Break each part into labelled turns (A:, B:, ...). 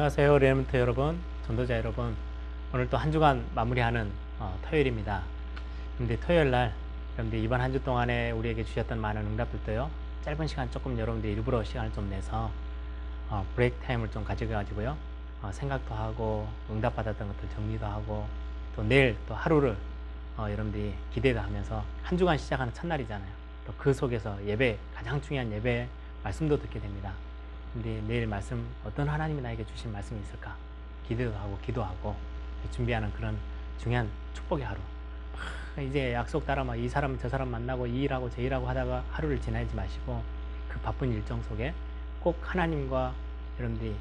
A: 안녕하세요 Remnant 여러분 전도자 여러분. 오늘 또 한 주간 마무리하는 어, 토요일입니다. 근데 토요일 날 여러분들 이번 한 주 동안에 우리에게 주셨던 많은 응답들도요 짧은 시간 조금 여러분들 일부러 시간을 좀 내서 어, break time을 좀 가져 가지고요 어, 생각도 하고 응답 받았던 것들 정리도 하고 또 내일 또 하루를 어, 여러분들이 기대도 하면서 한 주간 시작하는 첫날이잖아요. 또 그 속에서 예배 가장 중요한 예배 말씀도 듣게 됩니다 근데 내일 말씀 어떤 하나님이 나에게 주신 말씀이 있을까? 기대도 하고 기도하고 준비하는 그런 중요한 축복의 하루. 이제 약속 따라 막 이 사람 저 사람 만나고 이 일하고 저 일하고 하다가 하루를 지나지 마시고 그 바쁜 일정 속에 꼭 하나님과 여러분들이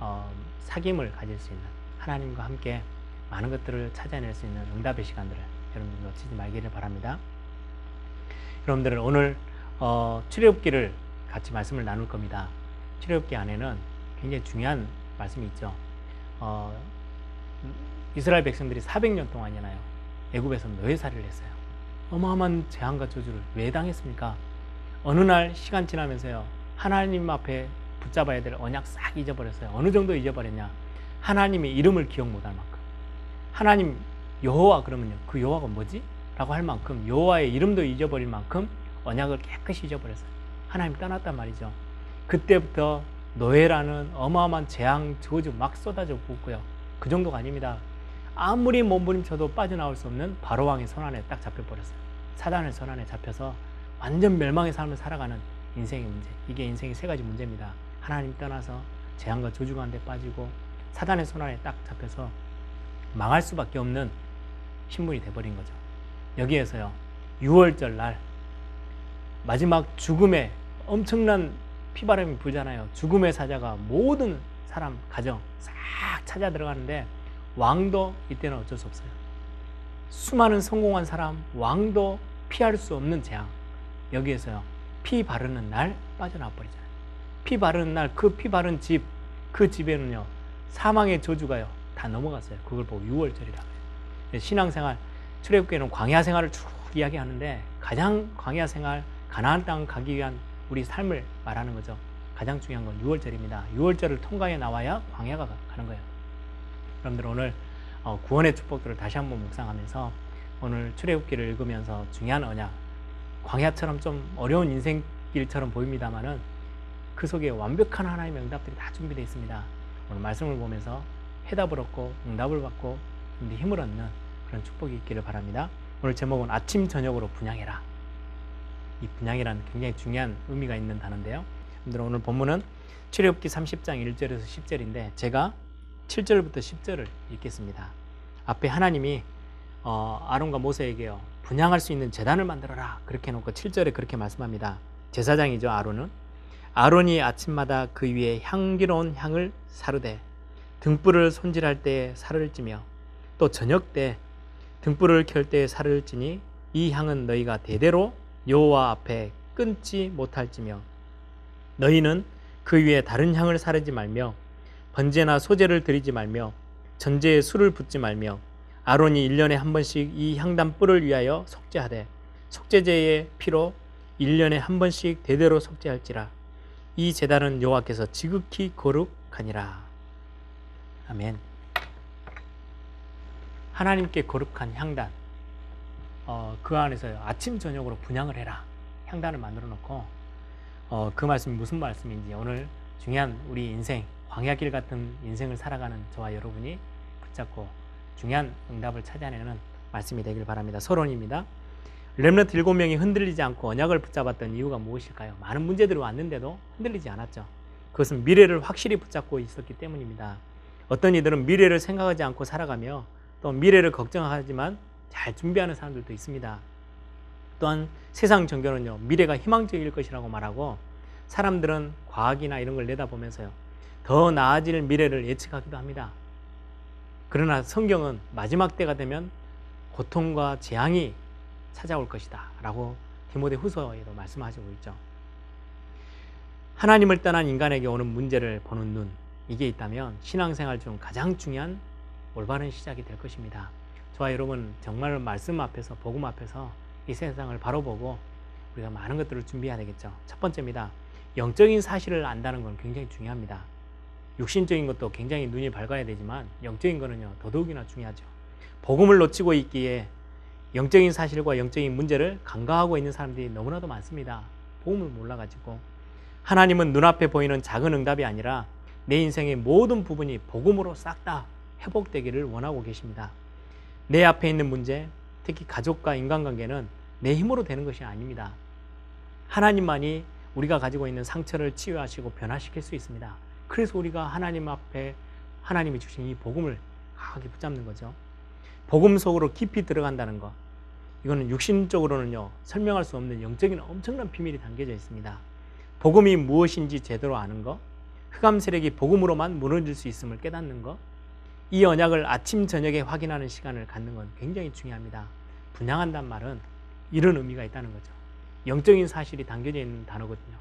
A: 어, 사귐을 가질 수 있는 하나님과 함께 많은 것들을 찾아낼 수 있는 응답의 시간들을 여러분들 놓치지 말기를 바랍니다. 여러분들은 오늘 어, 출애굽기를 같이 말씀을 나눌 겁니다. 출애굽기 안에는 굉장히 중요한 말씀이 있죠. 어, 이스라엘 백성들이 400년 동안이나요. 애굽에서 노예살이를 했어요. 어마어마한 재앙과 저주를 왜 당했습니까? 어느 날 시간 지나면서요. 하나님 앞에 붙잡아야 될 언약 싹 잊어버렸어요. 어느 정도 잊어버렸냐? 하나님의 이름을 기억 못할 만큼. 하나님 여호와 그러면요. 그 여호와가 뭐지? 라고 할 만큼 여호와의 이름도 잊어버릴 만큼 언약을 깨끗이 잊어버렸어요. 하나님 떠났단 말이죠. 그때부터 노예라는 어마어마한 재앙, 저주 막 쏟아져 붓고요. 그 정도가 아닙니다. 아무리 몸부림쳐도 빠져나올 수 없는 바로왕의 손안에 딱 잡혀버렸어요. 사단의 손안에 잡혀서 완전 멸망의 삶을 살아가는 인생의 문제. 이게 인생의 세 가지 문제입니다. 하나님 떠나서 재앙과 저주 가운데 빠지고 사단의 손안에 딱 잡혀서 망할 수밖에 없는 신분이 돼버린 거죠. 여기에서요. 6월절 날 마지막 죽음의 엄청난 피바람이 불잖아요. 죽음의 사자가 모든 사람 가정 싹 찾아 들어가는데 왕도 이때는 어쩔 수 없어요. 수많은 성공한 사람 왕도 피할 수 없는 재앙 여기에서요 피 바르는 날 빠져나와 버리잖아요. 피 바르는 날 그 피 바른 집 그 집에는요 사망의 저주가요 다 넘어갔어요. 그걸 보고 6월절이라고 해요. 신앙생활 출애굽기에는 광야 생활을 쭉 이야기하는데 가장 광야 생활 가나안 땅 가기 위한 우리 삶을 말하는 거죠. 가장 중요한 건 6월절입니다. 6월절을 통과해 나와야 광야가 가는 거예요. 여러분들 오늘 어, 구원의 축복들을 다시 한번 묵상하면서 오늘 출애굽기를 읽으면서 중요한 언약, 광야처럼 좀 어려운 인생길처럼 보입니다만은 그 속에 완벽한 하나님의 응답들이 다 준비되어 있습니다. 오늘 말씀을 보면서 해답을 얻고 응답을 받고 힘을 얻는 그런 축복이 있기를 바랍니다. 오늘 제목은 아침 저녁으로 분양해라. 이 분양이라는 굉장히 중요한 의미가 있는 단어인데요. 여러분들 오늘 본문은 출애굽기 30장 1절에서 10절인데 제가 7절부터 10절을 읽겠습니다. 앞에 하나님이 어, 아론과 모세에게요. 분양할 수 있는 재단을 만들어라. 그렇게 놓고 7절에 그렇게 말씀합니다. 제사장이죠, 아론은. 아론이 아침마다 그 위에 향기로운 향을 사르되 등불을 손질할 때에 살을 찌며 또 저녁 때 등불을 켤 때에 살을 찌니 이 향은 너희가 대대로 여호와 앞에 끊지 못할지며 너희는 그 위에 다른 향을 사르지 말며 번제나 소제를 드리지 말며 전제에 술을 붓지 말며 아론이 1년에 한 번씩 이 향단 뿔을 위하여 속죄하되 속죄제의 피로 1년에 한 번씩 대대로 속죄할지라. 이 제단은 여호와께서 지극히 거룩하니라. 아멘. 하나님께 거룩한 향단 어, 그 안에서 아침 저녁으로 분양을 해라 향단을 만들어 놓고 어, 그 말씀이 무슨 말씀인지 오늘 중요한 우리 인생 광야길 같은 인생을 살아가는 저와 여러분이 붙잡고 중요한 응답을 찾아내는 말씀이 되길 바랍니다. 서론입니다. 렘넌트 일곱 명이 흔들리지 않고 언약을 붙잡았던 이유가 무엇일까요? 많은 문제들이 왔는데도 흔들리지 않았죠. 그것은 미래를 확실히 붙잡고 있었기 때문입니다. 어떤 이들은 미래를 생각하지 않고 살아가며 또 미래를 걱정하지만 잘 준비하는 사람들도 있습니다. 또한 세상 정교는요, 미래가 희망적일 것이라고 말하고 사람들은 과학이나 이런 걸 내다보면서요, 더 나아질 미래를 예측하기도 합니다. 그러나 성경은 마지막 때가 되면 고통과 재앙이 찾아올 것이다. 라고 디모데 후서에도 말씀하시고 있죠. 하나님을 떠난 인간에게 오는 문제를 보는 눈, 이게 있다면 신앙생활 중 가장 중요한 올바른 시작이 될 것입니다. 저와 여러분 정말 말씀 앞에서 복음 앞에서 이 세상을 바로 보고 우리가 많은 것들을 준비해야 되겠죠. 첫 번째입니다. 영적인 사실을 안다는 건 굉장히 중요합니다. 육신적인 것도 굉장히 눈이 밝아야 되지만 영적인 거는요 더더욱이나 중요하죠. 복음을 놓치고 있기에 영적인 사실과 영적인 문제를 간과하고 있는 사람들이 너무나도 많습니다. 복음을 몰라가지고 하나님은 눈앞에 보이는 작은 응답이 아니라 내 인생의 모든 부분이 복음으로 싹 다 회복되기를 원하고 계십니다. 내 앞에 있는 문제, 특히 가족과 인간관계는 내 힘으로 되는 것이 아닙니다. 하나님만이 우리가 가지고 있는 상처를 치유하시고 변화시킬 수 있습니다. 그래서 우리가 하나님 앞에 하나님이 주신 이 복음을 강하게 붙잡는 거죠. 복음 속으로 깊이 들어간다는 것. 이거는 육신적으로는요, 설명할 수 없는 영적인 엄청난 비밀이 담겨져 있습니다. 복음이 무엇인지 제대로 아는 것, 흑암 세력이 복음으로만 무너질 수 있음을 깨닫는 것, 이 언약을 아침, 저녁에 확인하는 시간을 갖는 건 굉장히 중요합니다. 분양한다는 말은 이런 의미가 있다는 거죠. 영적인 사실이 담겨져 있는 단어거든요.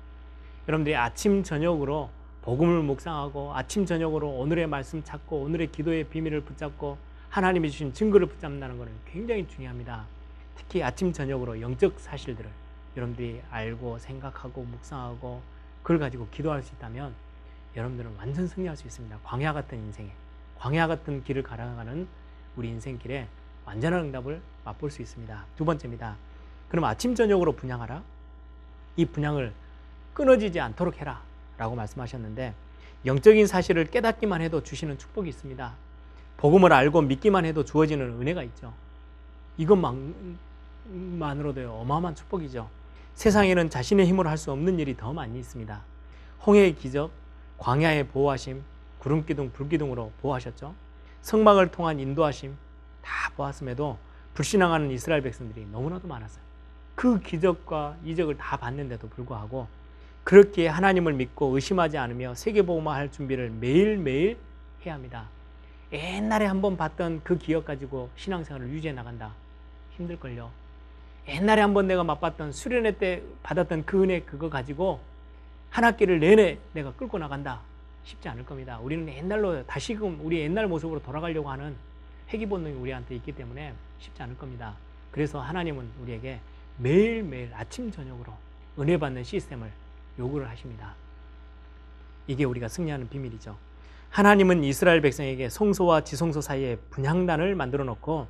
A: 여러분들이 아침, 저녁으로 복음을 묵상하고 아침, 저녁으로 오늘의 말씀 찾고 오늘의 기도의 비밀을 붙잡고 하나님이 주신 증거를 붙잡는다는 것은 굉장히 중요합니다. 특히 아침, 저녁으로 영적 사실들을 여러분들이 알고 생각하고 묵상하고 그걸 가지고 기도할 수 있다면 여러분들은 완전 승리할 수 있습니다. 광야 같은 인생에 광야 같은 길을 가라가는 우리 인생길에 완전한 응답을 맛볼 수 있습니다. 두 번째입니다. 그럼 아침 저녁으로 분양하라. 이 분양을 끊어지지 않도록 해라. 라고 말씀하셨는데 영적인 사실을 깨닫기만 해도 주시는 축복이 있습니다. 복음을 알고 믿기만 해도 주어지는 은혜가 있죠. 이것만으로도 어마어마한 축복이죠. 세상에는 자신의 힘으로 할 수 없는 일이 더 많이 있습니다. 홍해의 기적, 광야의 보호하심, 구름기둥, 불기둥으로 보호하셨죠. 성막을 통한 인도하심 다 보았음에도 불신앙하는 이스라엘 백성들이 너무나도 많았어요. 그 기적과 이적을 다 봤는데도 불구하고 그렇게 하나님을 믿고 의심하지 않으며 세계복음화 할 준비를 매일매일 해야 합니다. 옛날에 한번 봤던 그 기억 가지고 신앙생활을 유지해 나간다. 힘들걸요. 옛날에 한번 내가 맛봤던 수련회 때 받았던 그 은혜 그거 가지고 한 학기를 내내 내가 끌고 나간다. 쉽지 않을 겁니다. 우리는 옛날로 다시금 우리 옛날 모습으로 돌아가려고 하는 회귀 본능이 우리한테 있기 때문에 쉽지 않을 겁니다. 그래서 하나님은 우리에게 매일매일 아침 저녁으로 은혜 받는 시스템을 요구를 하십니다. 이게 우리가 승리하는 비밀이죠. 하나님은 이스라엘 백성에게 성소와 지성소 사이에 분향단을 만들어 놓고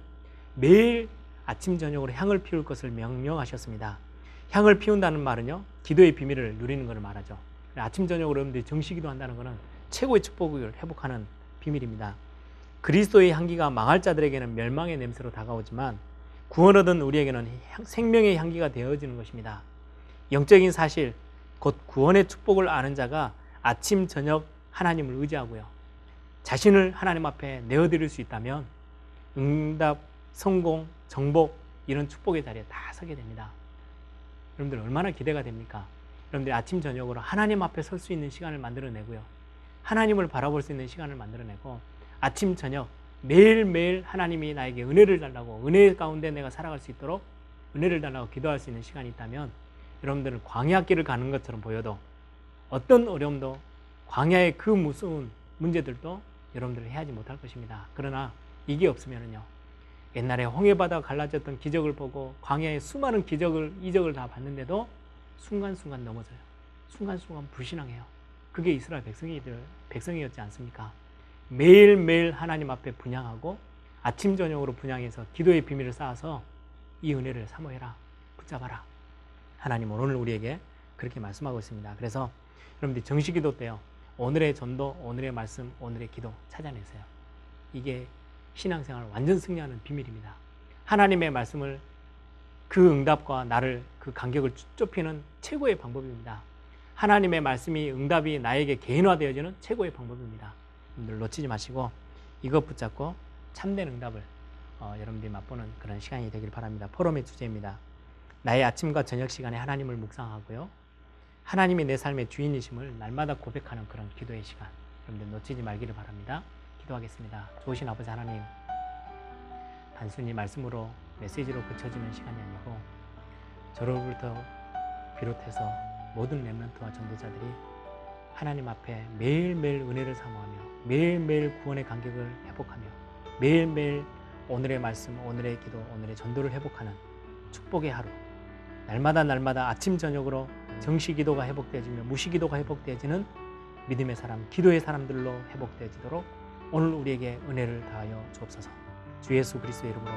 A: 매일 아침 저녁으로 향을 피울 것을 명령하셨습니다. 향을 피운다는 말은요, 기도의 비밀을 누리는 것을 말하죠. 아침 저녁으로 여러분들이 정식기도 한다는 것은 최고의 축복을 회복하는 비밀입니다. 그리스도의 향기가 망할 자들에게는 멸망의 냄새로 다가오지만 구원 얻은 우리에게는 생명의 향기가 되어지는 것입니다. 영적인 사실, 곧 구원의 축복을 아는 자가 아침, 저녁 하나님을 의지하고요. 자신을 하나님 앞에 내어드릴 수 있다면 응답, 성공, 정복 이런 축복의 자리에 다 서게 됩니다. 여러분들 얼마나 기대가 됩니까? 여러분들이 아침 저녁으로 하나님 앞에 설 수 있는 시간을 만들어내고요. 하나님을 바라볼 수 있는 시간을 만들어내고 아침 저녁 매일매일 하나님이 나에게 은혜를 달라고 은혜 가운데 내가 살아갈 수 있도록 은혜를 달라고 기도할 수 있는 시간이 있다면 여러분들은 광야길을 가는 것처럼 보여도 어떤 어려움도 광야의 그 무서운 문제들도 여러분들은 해하지 못할 것입니다. 그러나 이게 없으면요 옛날에 홍해바다 갈라졌던 기적을 보고 광야의 수많은 기적을 이적을 다 봤는데도 순간순간 넘어져요. 순간순간 불신앙해요. 그게 이스라엘 백성이들 백성이었지 않습니까? 매일매일 하나님 앞에 분양하고 아침 저녁으로 분양해서 기도의 비밀을 쌓아서 이 은혜를 사모해라. 붙잡아라. 하나님은 오늘 우리에게 그렇게 말씀하고 있습니다. 그래서 여러분들이 정식 기도 때요. 오늘의 전도, 오늘의 말씀, 오늘의 기도 찾아내세요. 이게 신앙생활 완전 승리하는 비밀입니다. 하나님의 말씀을 그 응답과 나를 그 간격을 좁히는 최고의 방법입니다. 하나님의 말씀이 응답이 나에게 개인화되어지는 최고의 방법입니다. 여러분들 놓치지 마시고 이것 붙잡고 참된 응답을 어, 여러분들이 맛보는 그런 시간이 되길 바랍니다. 포럼의 주제입니다. 나의 아침과 저녁 시간에 하나님을 묵상하고요. 하나님이 내 삶의 주인이심을 날마다 고백하는 그런 기도의 시간. 여러분들 놓치지 말기를 바랍니다. 기도하겠습니다. 좋으신 아버지 하나님, 단순히 말씀으로 메시지로 그쳐지는 시간이 아니고 저로부터 비롯해서 모든 렘런트와 전도자들이 하나님 앞에 매일매일 은혜를 사모하며 매일매일 구원의 간격을 회복하며 매일매일 오늘의 말씀, 오늘의 기도, 오늘의 전도를 회복하는 축복의 하루 날마다 날마다 아침 저녁으로 정시 기도가 회복되어지며 무시 기도가 회복되어지는 믿음의 사람, 기도의 사람들로 회복되어지도록 오늘 우리에게 은혜를 다하여 주옵소서. 주 예수 그리스도의 이름으로.